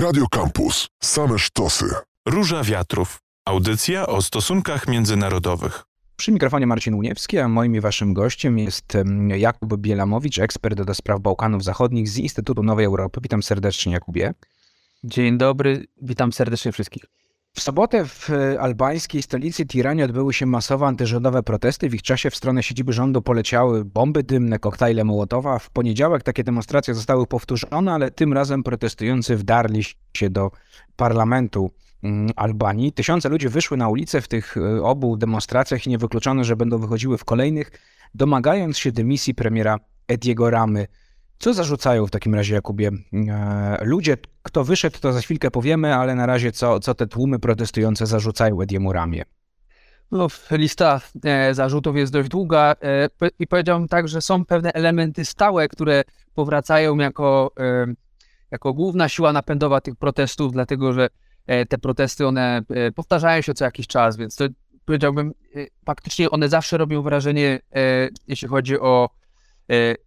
Radio Campus. Same sztosy. Róża Wiatrów. Audycja o stosunkach międzynarodowych. Przy mikrofonie Marcin Uniewski, a moim i waszym gościem jest Jakub Bielamowicz, ekspert do spraw Bałkanów Zachodnich z Instytutu Nowej Europy. Witam serdecznie, Jakubie. Dzień dobry, witam serdecznie wszystkich. W sobotę w albańskiej stolicy Tiranie odbyły się masowe antyrządowe protesty. W ich czasie w stronę siedziby rządu poleciały bomby dymne, koktajle Mołotowa. W poniedziałek takie demonstracje zostały powtórzone, ale tym razem protestujący wdarli się do parlamentu mm, Albanii. Tysiące ludzi wyszły na ulicę w tych y, obu demonstracjach i niewykluczone, że będą wychodziły w kolejnych, domagając się dymisji premiera Ediego Ramy. Co zarzucają w takim razie, Jakubie, e, ludzie? Kto wyszedł, to za chwilkę powiemy, ale na razie co, co te tłumy protestujące zarzucają Ediemu Ramie? No, lista e, zarzutów jest dość długa e, i powiedziałbym tak, że są pewne elementy stałe, które powracają jako, jako główna siła napędowa tych protestów, dlatego że te protesty one powtarzają się co jakiś czas, więc to powiedziałbym, faktycznie one zawsze robią wrażenie, jeśli chodzi o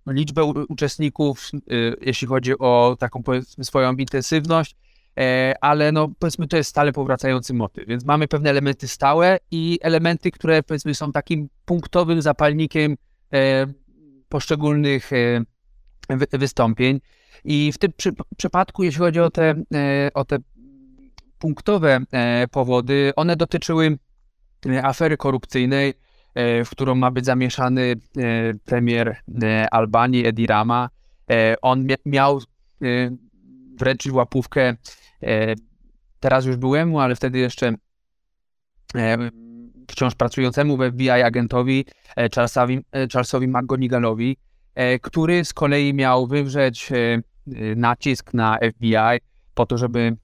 liczbę uczestników, e, jeśli chodzi o taką swoją intensywność, e, ale no powiedzmy to jest stale powracający motyw, więc mamy pewne elementy stałe i elementy, które powiedzmy są takim punktowym zapalnikiem poszczególnych wystąpień. I w tym przy, przypadku, jeśli chodzi o te, o te punktowe powody, one dotyczyły afery korupcyjnej, E, w którą ma być zamieszany e, premier e, Albanii Edi Rama. On miał wręczyć łapówkę teraz już byłemu, ale wtedy jeszcze wciąż pracującemu w FBI agentowi Charlesowi, Charlesowi McGonigalowi, który z kolei miał wywrzeć nacisk na FBI po to, żeby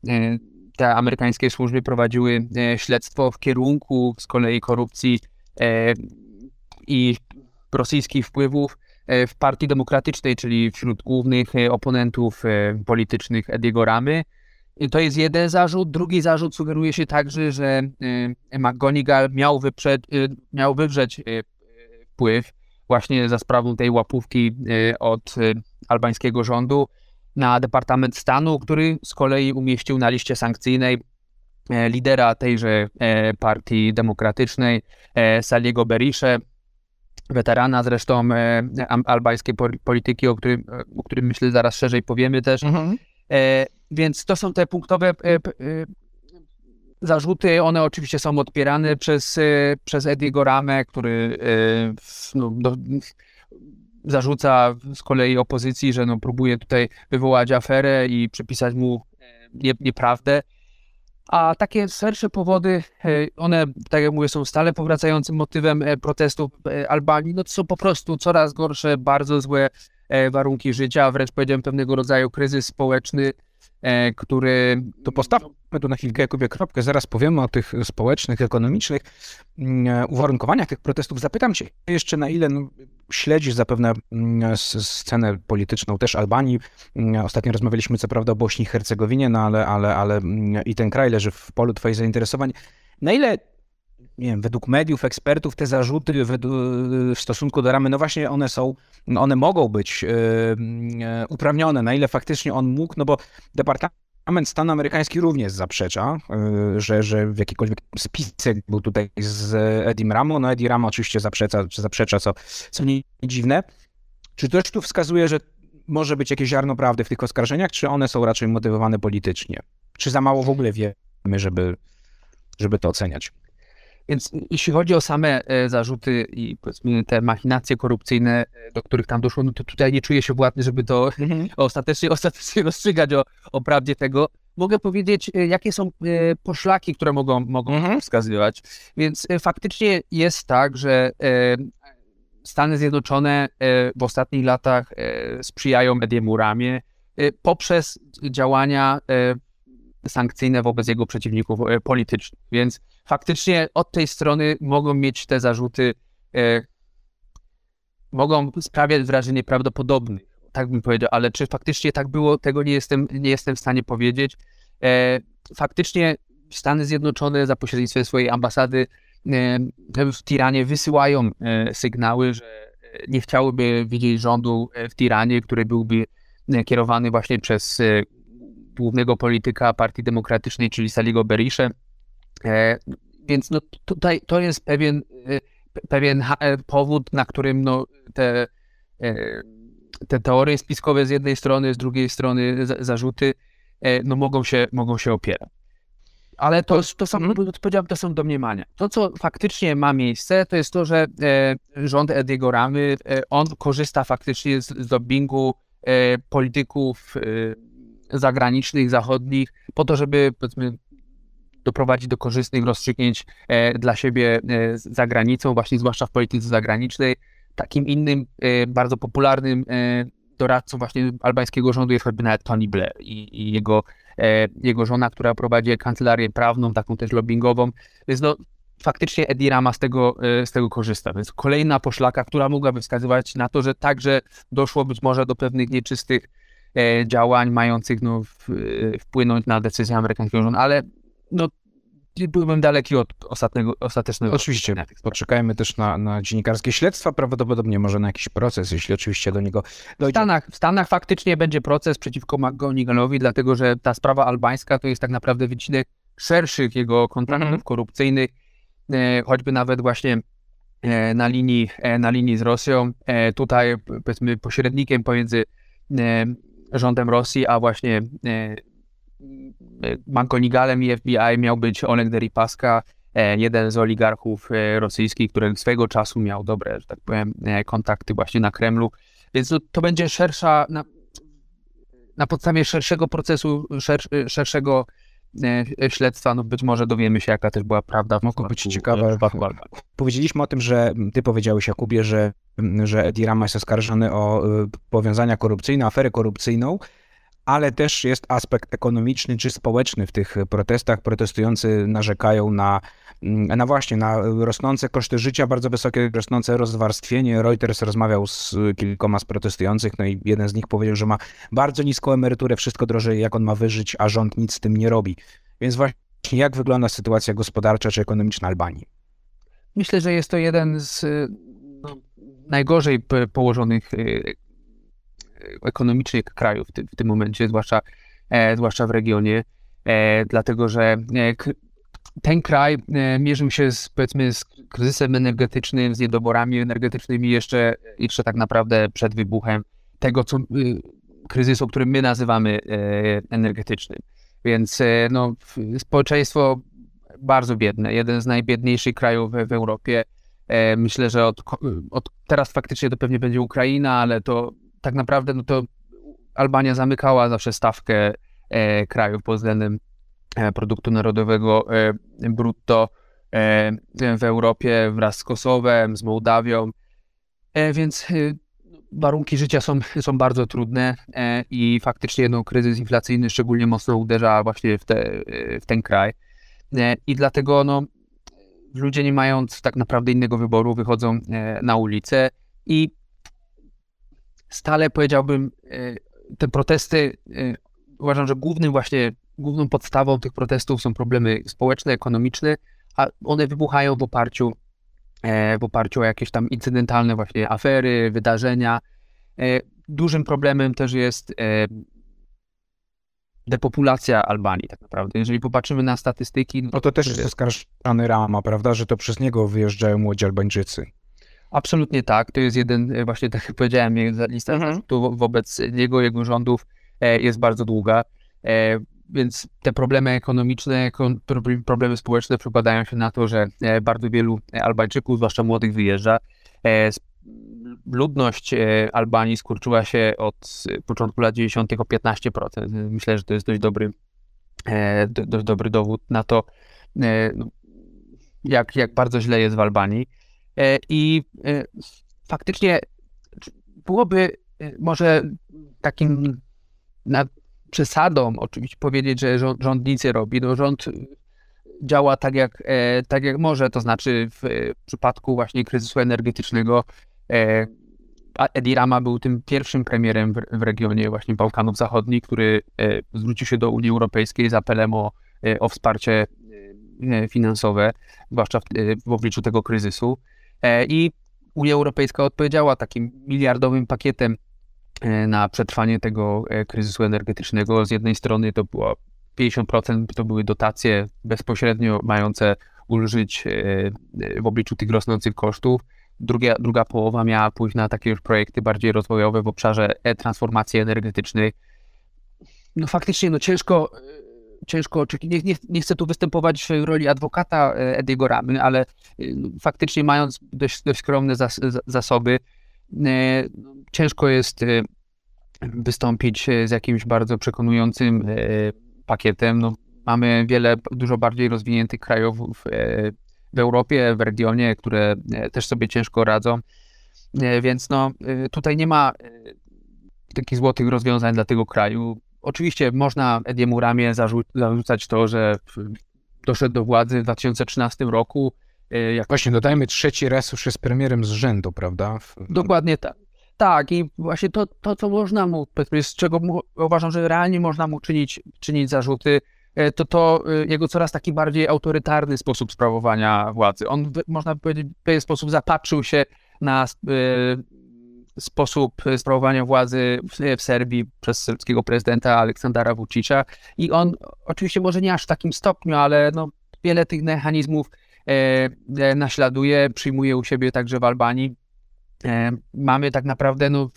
te amerykańskie służby prowadziły śledztwo w kierunku z kolei korupcji E, i rosyjskich wpływów e, w Partii Demokratycznej, czyli wśród głównych e, oponentów politycznych Ediego Ramy. To jest jeden zarzut. Drugi zarzut sugeruje się także, że McGonigal miał, wyprzed, miał wywrzeć wpływ właśnie za sprawą tej łapówki od albańskiego rządu na Departament Stanu, który z kolei umieścił na liście sankcyjnej E, lidera tejże e, partii demokratycznej, e, Saliego Berisze, weterana zresztą albańskiej polityki, o którym, o którym myślę zaraz szerzej powiemy też. Mhm. Więc to są te punktowe zarzuty. One oczywiście są odpierane przez, przez Ediego Ramę, który no, do, zarzuca z kolei opozycji, że no, próbuje tutaj wywołać aferę i przypisać mu nie, nieprawdę. A takie szersze powody, e, one, tak jak mówię, są stale powracającym motywem e, protestów e, Albanii. No to są po prostu coraz gorsze, bardzo złe warunki życia, wręcz powiedziałem pewnego rodzaju kryzys społeczny, który... To postawmy tu na chwilkę, Jakubie, kropkę. Zaraz powiemy o tych społecznych, ekonomicznych mm, uwarunkowaniach tych protestów. Zapytam cię jeszcze, na ile no, śledzisz zapewne mm, scenę polityczną też Albanii. Mm, ostatnio rozmawialiśmy co prawda o Bośni i Hercegowinie, no ale, ale, ale i ten kraj leży w polu twoich zainteresowań. Na ile nie wiem, według mediów, ekspertów te zarzuty w stosunku do ramy, no właśnie one są, one mogą być yy, uprawnione, na ile faktycznie on mógł, no bo Departament Stanu amerykański również zaprzecza, yy, że, że w jakikolwiek spisek był tutaj z Edim Ramo, no Eddie Ramo oczywiście zaprzecza, zaprzecza co, co nie dziwne. Czy też tu wskazuje, że może być jakieś ziarno prawdy w tych oskarżeniach, czy one są raczej motywowane politycznie? Czy za mało w ogóle wiemy, żeby, żeby to oceniać? Więc jeśli chodzi o same e, zarzuty i powiedzmy te machinacje korupcyjne, e, do których tam doszło, no to tutaj nie czuję się władny, żeby to mhm. ostatecznie, ostatecznie rozstrzygać o, o prawdzie tego. Mogę powiedzieć, e, jakie są poszlaki, które mogą, mogą mhm. wskazywać. Więc faktycznie jest tak, że Stany Zjednoczone w ostatnich latach sprzyjają Mediemu Ramie poprzez działania sankcyjne wobec jego przeciwników politycznych. Więc faktycznie od tej strony mogą mieć te zarzuty, e, mogą sprawiać wrażenie prawdopodobnych, tak bym powiedział, ale czy faktycznie tak było, tego nie jestem, nie jestem w stanie powiedzieć. E, faktycznie Stany Zjednoczone za pośrednictwem swojej ambasady e, w Tiranie wysyłają e, sygnały, że nie chciałyby widzieć rządu w Tiranie, który byłby kierowany właśnie przez głównego polityka Partii Demokratycznej, czyli Saligo Berisze. Więc no, tutaj to jest pewien, pewien powód, na którym no, te, te teorie spiskowe z jednej strony, z drugiej strony zarzuty no, mogą, się, mogą się opierać ale to, to są, mhm. powiedziałbym, to są domniemania. To, co faktycznie ma miejsce, to jest to, że e, rząd Ediego Ramy, e, on korzysta faktycznie z, z e, polityków e, zagranicznych, zachodnich, po to, żeby powiedzmy doprowadzić do korzystnych rozstrzygnięć e, dla siebie e, za granicą, właśnie zwłaszcza w polityce zagranicznej. Takim innym, bardzo popularnym doradcą właśnie albańskiego rządu jest choćby nawet Tony Blair i, i jego E, jego żona, która prowadzi kancelarię prawną, taką też lobbyingową, więc no faktycznie Edi Rama z tego, e, z tego korzysta. Więc kolejna poszlaka, która mogłaby wskazywać na to, że także doszło być może do pewnych nieczystych e, działań mających no, wpłynąć na decyzję amerykańskiego rządu, ale no, byłbym daleki od ostatniego, ostatecznego. Oczywiście, poczekajmy też na, na dziennikarskie śledztwa, prawdopodobnie może na jakiś proces, jeśli oczywiście do niego dojdzie. W Stanach, w Stanach faktycznie będzie proces przeciwko McGoniegalowi, dlatego że ta sprawa albańska to jest tak naprawdę wycinek szerszych jego kontraktów mhm. korupcyjnych, e, choćby nawet właśnie e, na linii, e, na linii z Rosją. E, tutaj powiedzmy pośrednikiem pomiędzy e, rządem Rosji, a właśnie e, Mankonigalem i FBI miał być Oleg Deripaska, e, jeden z oligarchów e, rosyjskich, który swego czasu miał dobre, że tak powiem, e, kontakty właśnie na Kremlu. Więc to, to będzie szersza, na, na podstawie szerszego procesu, szer, szerszego śledztwa, no być może dowiemy się, jaka też była prawda. Mogło być ciekawe. Powiedzieliśmy o tym, że ty powiedziałeś, Jakubie, że, że Edi Rama jest oskarżony o powiązania korupcyjne, aferę korupcyjną ale też jest aspekt ekonomiczny czy społeczny w tych protestach. Protestujący narzekają na, na właśnie na rosnące koszty życia, bardzo wysokie rosnące rozwarstwienie. Reuters rozmawiał z kilkoma z protestujących, no i jeden z nich powiedział, że ma bardzo niską emeryturę, wszystko drożeje, jak on ma wyżyć, a rząd nic z tym nie robi. Więc właśnie jak wygląda sytuacja gospodarcza czy ekonomiczna Albanii? Myślę, że jest to jeden z no, najgorzej położonych y, ekonomicznych krajów w, w tym momencie, zwłaszcza, e, zwłaszcza w regionie, e, dlatego że e, ten kraj e, mierzył się z, powiedzmy, z kryzysem energetycznym, z niedoborami energetycznymi jeszcze, jeszcze tak naprawdę przed wybuchem tego co, y, kryzysu, który my nazywamy e, energetycznym. Więc e, no, społeczeństwo bardzo biedne, jeden z najbiedniejszych krajów w, w Europie. Myślę, że od, od, teraz faktycznie to pewnie będzie Ukraina, ale to tak naprawdę no to Albania zamykała zawsze stawkę krajów pod względem produktu narodowego e, brutto e, w Europie wraz z Kosowem, z Mołdawią, e, więc e, warunki życia są, są bardzo trudne i faktycznie no, kryzys inflacyjny szczególnie mocno uderza właśnie w, te, w ten kraj. I dlatego no, ludzie nie mając tak naprawdę innego wyboru wychodzą na ulicę i stale powiedziałbym, e, te protesty, e, uważam, że głównym właśnie, główną podstawą tych protestów są problemy społeczne, ekonomiczne, a one wybuchają w oparciu, e, w oparciu o jakieś tam incydentalne właśnie afery, wydarzenia. Dużym problemem też jest depopulacja Albanii tak naprawdę. Jeżeli popatrzymy na statystyki... No to też jest oskarżany Rama, prawda, że to przez niego wyjeżdżają młodzi Albańczycy. Absolutnie tak. To jest jeden, e, właśnie tak jak powiedziałem, lista mhm. wobec niego, jego rządów e, jest bardzo długa. E, więc te problemy ekonomiczne, problemy społeczne przekładają się na to, że bardzo wielu Albańczyków, zwłaszcza młodych, wyjeżdża. Ludność Albanii skurczyła się od początku lat 90. o 15%. Myślę, że to jest dość dobry, dość dobry dowód na to, no, jak, jak bardzo źle jest w Albanii. E, I e, faktycznie byłoby e, może takim przesadą oczywiście powiedzieć, że rząd, rząd nic nie robi. No, rząd działa tak jak, tak jak może, to znaczy w przypadku właśnie kryzysu energetycznego Edi Rama był tym pierwszym premierem w, w, regionie właśnie Bałkanów Zachodnich, który zwrócił się do Unii Europejskiej z apelem o, o wsparcie finansowe, zwłaszcza w, w obliczu tego kryzysu. E, I Unia Europejska odpowiedziała takim miliardowym pakietem na przetrwanie tego kryzysu energetycznego. Z jednej strony to było 50% to były dotacje bezpośrednio mające ulżyć w obliczu tych rosnących kosztów. Druga, druga połowa miała pójść na takie już projekty bardziej rozwojowe w obszarze transformacji energetycznej. No faktycznie, no ciężko, ciężko. Nie, nie, nie, chcę tu występować w roli adwokata Ediego Ramy, ale no, faktycznie mając dość, dość skromne zas, zasoby, ciężko jest wystąpić z jakimś bardzo przekonującym pakietem. No, mamy wiele dużo bardziej rozwiniętych krajów w Europie, w regionie, które e, też sobie ciężko radzą. E, więc no, e, tutaj nie ma takich złotych rozwiązań dla tego kraju. Oczywiście można Ediemu Ramie zarzu zarzucać to, że doszedł do władzy w 2013 roku. Jak... Właśnie dodajmy, trzeci raz już jest premierem z rzędu, prawda? Dokładnie tak. Tak, i właśnie to, to co można mu, z czego mu, uważam, że realnie można mu czynić, czynić zarzuty, E, to to e, jego coraz taki bardziej autorytarny sposób sprawowania władzy. On, można powiedzieć, w pewien sposób zapatrzył się na sposób sprawowania władzy w, Serbii przez serbskiego prezydenta Aleksandra Vucicia i on oczywiście może nie aż w takim stopniu, ale no, wiele tych mechanizmów naśladuje, przyjmuje u siebie także w Albanii. mamy tak naprawdę no,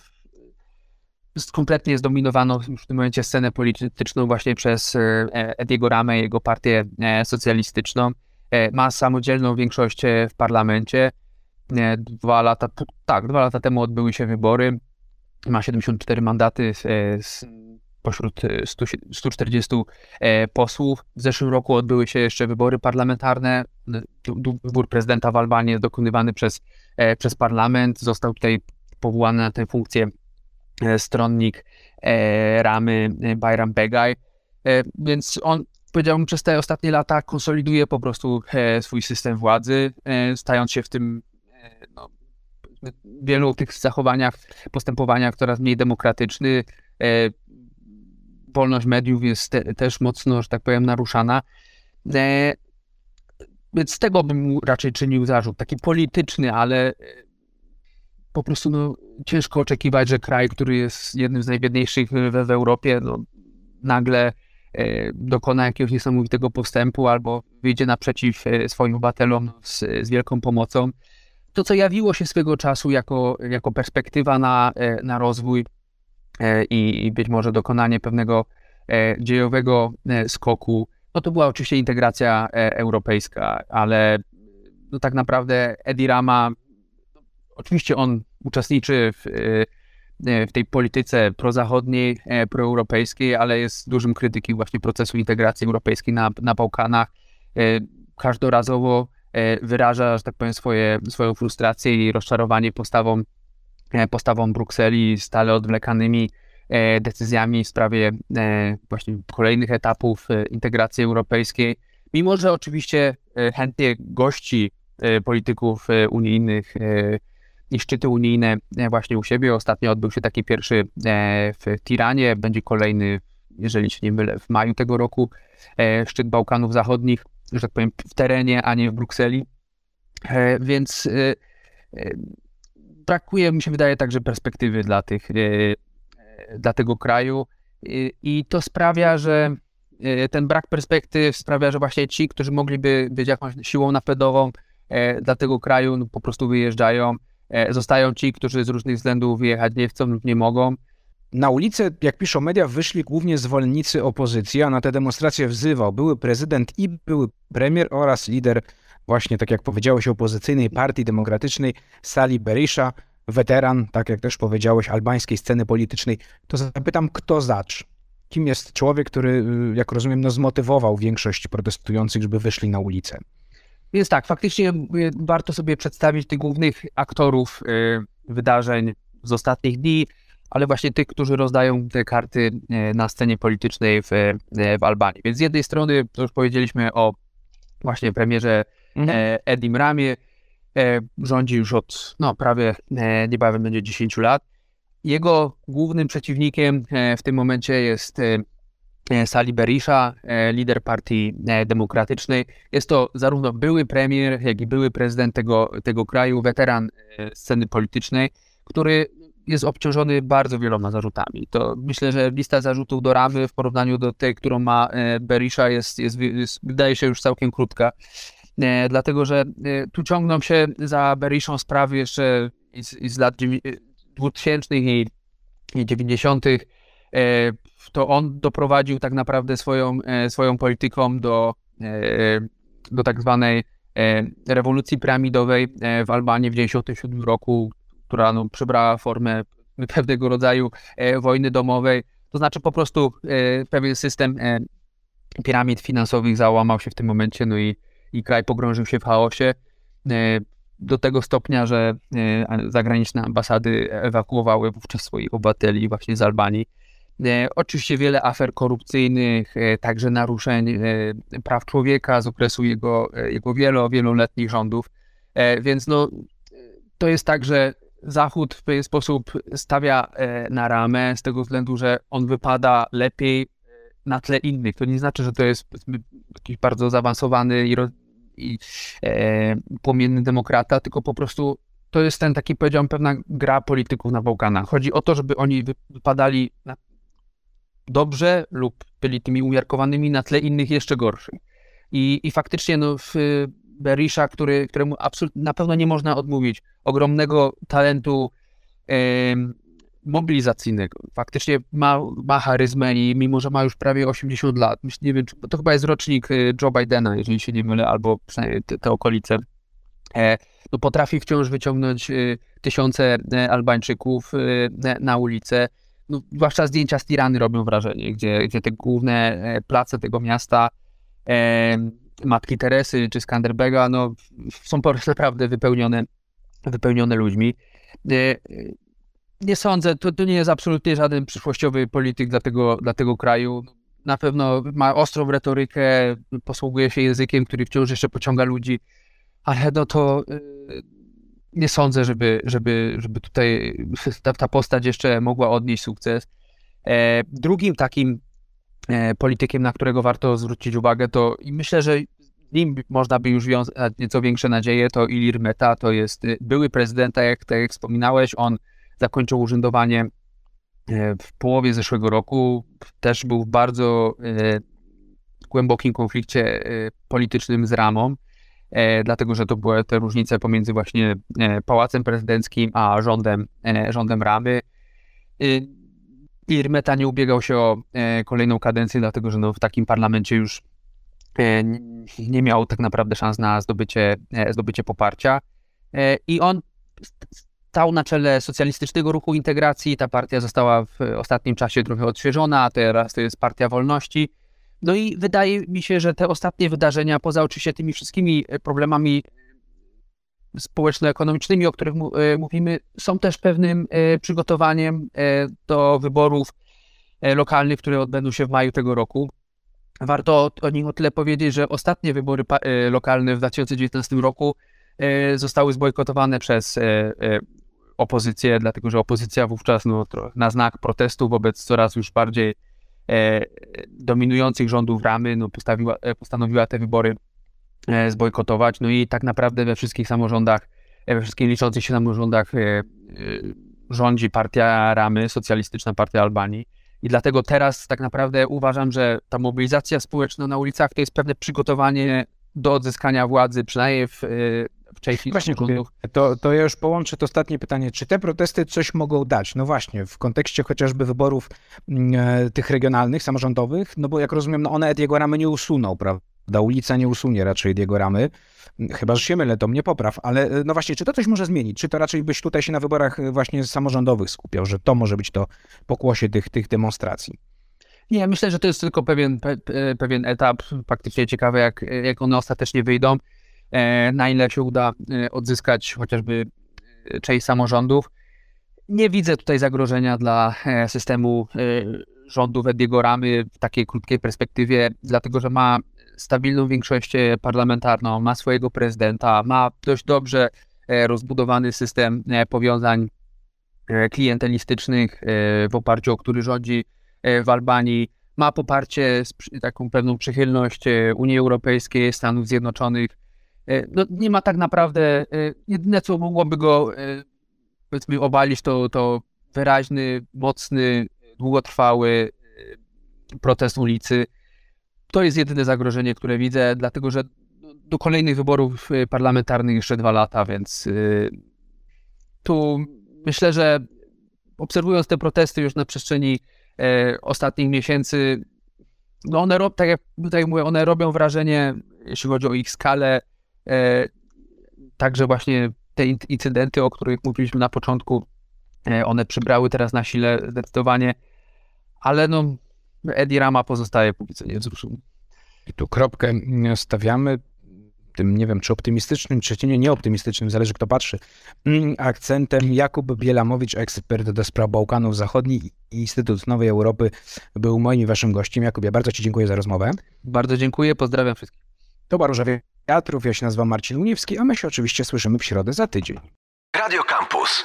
kompletnie zdominowano już w tym momencie scenę polityczną właśnie przez e, Ediego Ramę jego partię e, socjalistyczną. E, ma samodzielną większość w parlamencie. Dwa lata, tak, dwa lata temu odbyły się wybory. Ma 74 mandaty pośród 140 posłów. W zeszłym roku odbyły się jeszcze wybory parlamentarne. Wybór prezydenta w Albanii jest dokonywany przez, przez parlament. Został tutaj powołany na tę funkcję E, stronnik e, ramy e, Bayram Begaj, więc on powiedziałbym przez te ostatnie lata konsoliduje po prostu swój system władzy, stając się w tym no, wielu tych zachowaniach, postępowaniach coraz mniej demokratyczny. Wolność mediów jest te, też mocno, że tak powiem, naruszana. Więc z tego bym raczej czynił zarzut, taki polityczny, ale po prostu no, ciężko oczekiwać, że kraj, który jest jednym z najbiedniejszych w, w Europie, no, nagle e, dokona jakiegoś niesamowitego postępu albo wyjdzie naprzeciw e, swoim obywatelom z, z, wielką pomocą. To, co jawiło się swego czasu jako, jako perspektywa na, e, na rozwój e, i, i być może dokonanie pewnego e, dziejowego e, skoku, no to była oczywiście integracja europejska, ale no tak naprawdę Edi Rama Oczywiście on uczestniczy w, e, w tej polityce prozachodniej, e, proeuropejskiej, ale jest dużym krytykiem właśnie procesu integracji europejskiej na, na Bałkanach. E, każdorazowo wyraża, że tak powiem, swoje, swoją frustrację i rozczarowanie postawą, postawą Brukseli, stale odwlekanymi decyzjami w sprawie właśnie kolejnych etapów integracji europejskiej. Mimo, że oczywiście chętnie gości polityków unijnych i szczyty unijne e, właśnie u siebie. Ostatnio odbył się taki pierwszy e, w Tiranie, będzie kolejny, jeżeli się nie mylę, w maju tego roku, e, szczyt Bałkanów Zachodnich, że tak powiem, w terenie, a nie w Brukseli. Więc brakuje, mi się wydaje, także perspektywy dla, tych, dla tego kraju i to sprawia, że ten brak perspektyw sprawia, że właśnie ci, którzy mogliby być jakąś siłą napędową dla tego kraju, no po prostu wyjeżdżają E, zostają ci, którzy z różnych względów wyjechać nie chcą lub nie mogą. Na ulicę, jak piszą media, wyszli głównie zwolennicy opozycji, a na te demonstracje wzywał były prezydent i były premier oraz lider właśnie, tak jak powiedziałeś, opozycyjnej partii demokratycznej Sali Berisha, weteran, tak jak też powiedziałeś, albańskiej sceny politycznej. To zapytam, kto zacz? Kim jest człowiek, który, y, jak rozumiem, no, zmotywował większość protestujących, żeby wyszli na ulicę? Więc tak, faktycznie y, warto sobie przedstawić tych głównych aktorów y, wydarzeń z ostatnich dni, ale właśnie tych, którzy rozdają te karty na scenie politycznej w, w Albanii. Więc z jednej strony, to już powiedzieliśmy o właśnie premierze mhm. E, Edim Ramie, e, rządzi już od no, prawie e, niebawem będzie 10 lat. Jego głównym przeciwnikiem w tym momencie jest E, Sali Berisha, e, lider partii e, demokratycznej. Jest to zarówno były premier, jak i były prezydent tego, tego kraju, weteran sceny politycznej, który jest obciążony bardzo wieloma zarzutami. To myślę, że lista zarzutów do ramy w porównaniu do tej, którą ma Berisha jest, jest, jest wydaje się już całkiem krótka. Dlatego, że tu ciągną się za Berishą sprawy jeszcze z, z lat 2000 i 90 to on doprowadził tak naprawdę swoją, e, swoją polityką do, e, do tak zwanej e, rewolucji piramidowej w Albanii w 1997 roku, która no, przybrała formę pewnego rodzaju wojny domowej. To znaczy po prostu pewien system piramid finansowych załamał się w tym momencie, no i, i kraj pogrążył się w chaosie do tego stopnia, że zagraniczne ambasady ewakuowały wówczas swoich obywateli właśnie z Albanii. E, oczywiście wiele afer korupcyjnych, e, także naruszeń e, praw człowieka z okresu jego, jego wielo, wieloletnich rządów. Więc no, to jest tak, że Zachód w pewien sposób stawia na ramę z tego względu, że on wypada lepiej na tle innych. To nie znaczy, że to jest jakiś bardzo zaawansowany i, i e, płomienny demokrata, tylko po prostu to jest ten taki, powiedziałbym, pewna gra polityków na Bałkanach. Chodzi o to, żeby oni wypadali dobrze lub byli tymi umiarkowanymi na tle innych jeszcze gorszych. I, i faktycznie no, w Berisha, który, któremu na pewno nie można odmówić ogromnego talentu mobilizacyjnego. Faktycznie ma, ma charyzmę i mimo, że ma już prawie 80 lat, myślę, nie wiem, to chyba jest rocznik e, Joe Bidena, jeżeli się nie mylę, albo przynajmniej te, te okolice, e, no potrafi wciąż wyciągnąć e, tysiące Albańczyków na ulicę no, zwłaszcza zdjęcia z Tirany robią wrażenie, gdzie, gdzie te główne place tego miasta, Matki Teresy czy Skanderbega, no, są po prostu naprawdę wypełnione, wypełnione ludźmi. Nie sądzę, to, to nie jest absolutnie żaden przyszłościowy polityk dla tego, dla tego kraju. Na pewno ma ostrą retorykę, posługuje się językiem, który wciąż jeszcze pociąga ludzi, ale no to e, nie sądzę, żeby, żeby, żeby tutaj ta, ta postać jeszcze mogła odnieść sukces. E, drugim takim e, politykiem, na którego warto zwrócić uwagę, to i myślę, że nim można by już wiązać nieco większe nadzieje, to Ilir Meta, to jest e, były prezydent, tak jak, tak jak wspominałeś, on zakończył urzędowanie w połowie zeszłego roku, też był w bardzo głębokim konflikcie politycznym z Ramą. E, dlatego że to były te różnice pomiędzy właśnie e, Pałacem Prezydenckim a rządem, e, rządem Ramy. Irmeta nie ubiegał się o kolejną kadencję, dlatego że no w takim parlamencie już nie miał tak naprawdę szans na zdobycie, zdobycie poparcia. I on stał na czele socjalistycznego ruchu integracji. Ta partia została w ostatnim czasie trochę odświeżona, a teraz to jest Partia Wolności. No i wydaje mi się, że te ostatnie wydarzenia, poza oczywiście tymi wszystkimi e, problemami społeczno-ekonomicznymi, o których e, mówimy, są też pewnym e, przygotowaniem do wyborów lokalnych, które odbędą się w maju tego roku. Warto o nich o tyle powiedzieć, że ostatnie wybory lokalne w 2019 roku zostały zbojkotowane przez opozycję, dlatego że opozycja wówczas no, na znak protestu wobec coraz już bardziej E, dominujących rządów ramy no, postawiła, e, postanowiła te wybory e, zbojkotować. No i tak naprawdę we wszystkich samorządach, we wszystkich liczących się samorządach rządzi partia ramy, socjalistyczna partia Albanii. I dlatego teraz tak naprawdę uważam, że ta mobilizacja społeczna na ulicach to jest pewne przygotowanie do odzyskania władzy, przynajmniej w, w części Właśnie, to, to ja już połączę to ostatnie pytanie. Czy te protesty coś mogą dać? No właśnie, w kontekście chociażby wyborów mm, e, tych regionalnych, samorządowych, no bo jak rozumiem, no one Ediego Ramy nie usuną, prawda? Ulica nie usunie raczej Ediego Ramy, chyba, że się mylę, to mnie popraw, ale e, no właśnie, czy to coś może zmienić? Czy to raczej byś tutaj się na wyborach e, właśnie samorządowych skupiał, że to może być to pokłosie tych, tych demonstracji? Nie, myślę, że to jest tylko pewien, pe, pewien etap. Faktycznie ciekawe, jak, jak one ostatecznie wyjdą. E, na ile się uda e, odzyskać chociażby e, część samorządów. Nie widzę tutaj zagrożenia dla systemu rządu Ediego Ramy w takiej krótkiej perspektywie, dlatego że ma stabilną większość parlamentarną, ma swojego prezydenta, ma dość dobrze rozbudowany system powiązań klientelistycznych, w oparciu o który rządzi w Albanii. Ma poparcie, taką pewną przychylność Unii Europejskiej, Stanów Zjednoczonych. E, no, nie ma tak naprawdę, e, jedyne co mogłoby go e, powiedzmy obalić, to, to wyraźny, mocny, długotrwały protest ulicy. To jest jedyne zagrożenie, które widzę, dlatego że do kolejnych wyborów parlamentarnych jeszcze dwa lata, więc tu myślę, że obserwując te protesty już na przestrzeni ostatnich miesięcy, no one, tak, jak, tak jak mówię, one robią wrażenie, jeśli chodzi o ich skalę, także właśnie te in- incydenty, o których mówiliśmy na początku, e, one przybrały teraz na sile zdecydowanie, ale no Edi Rama pozostaje póki co niewzruszony. I tu kropkę stawiamy tym, nie wiem, czy optymistycznym, czy nie, nieoptymistycznym, zależy kto patrzy, mm, akcentem Jakub Bielamowicz, ekspert do spraw Bałkanów Zachodnich i Instytut Nowej Europy, był moim i waszym gościem. Jakubie, bardzo ci dziękuję za rozmowę. Bardzo dziękuję, pozdrawiam wszystkich. To była Wiatrów, ja się nazywam Marcin Uniewski, a my się oczywiście słyszymy w środę za tydzień. Radio Campus.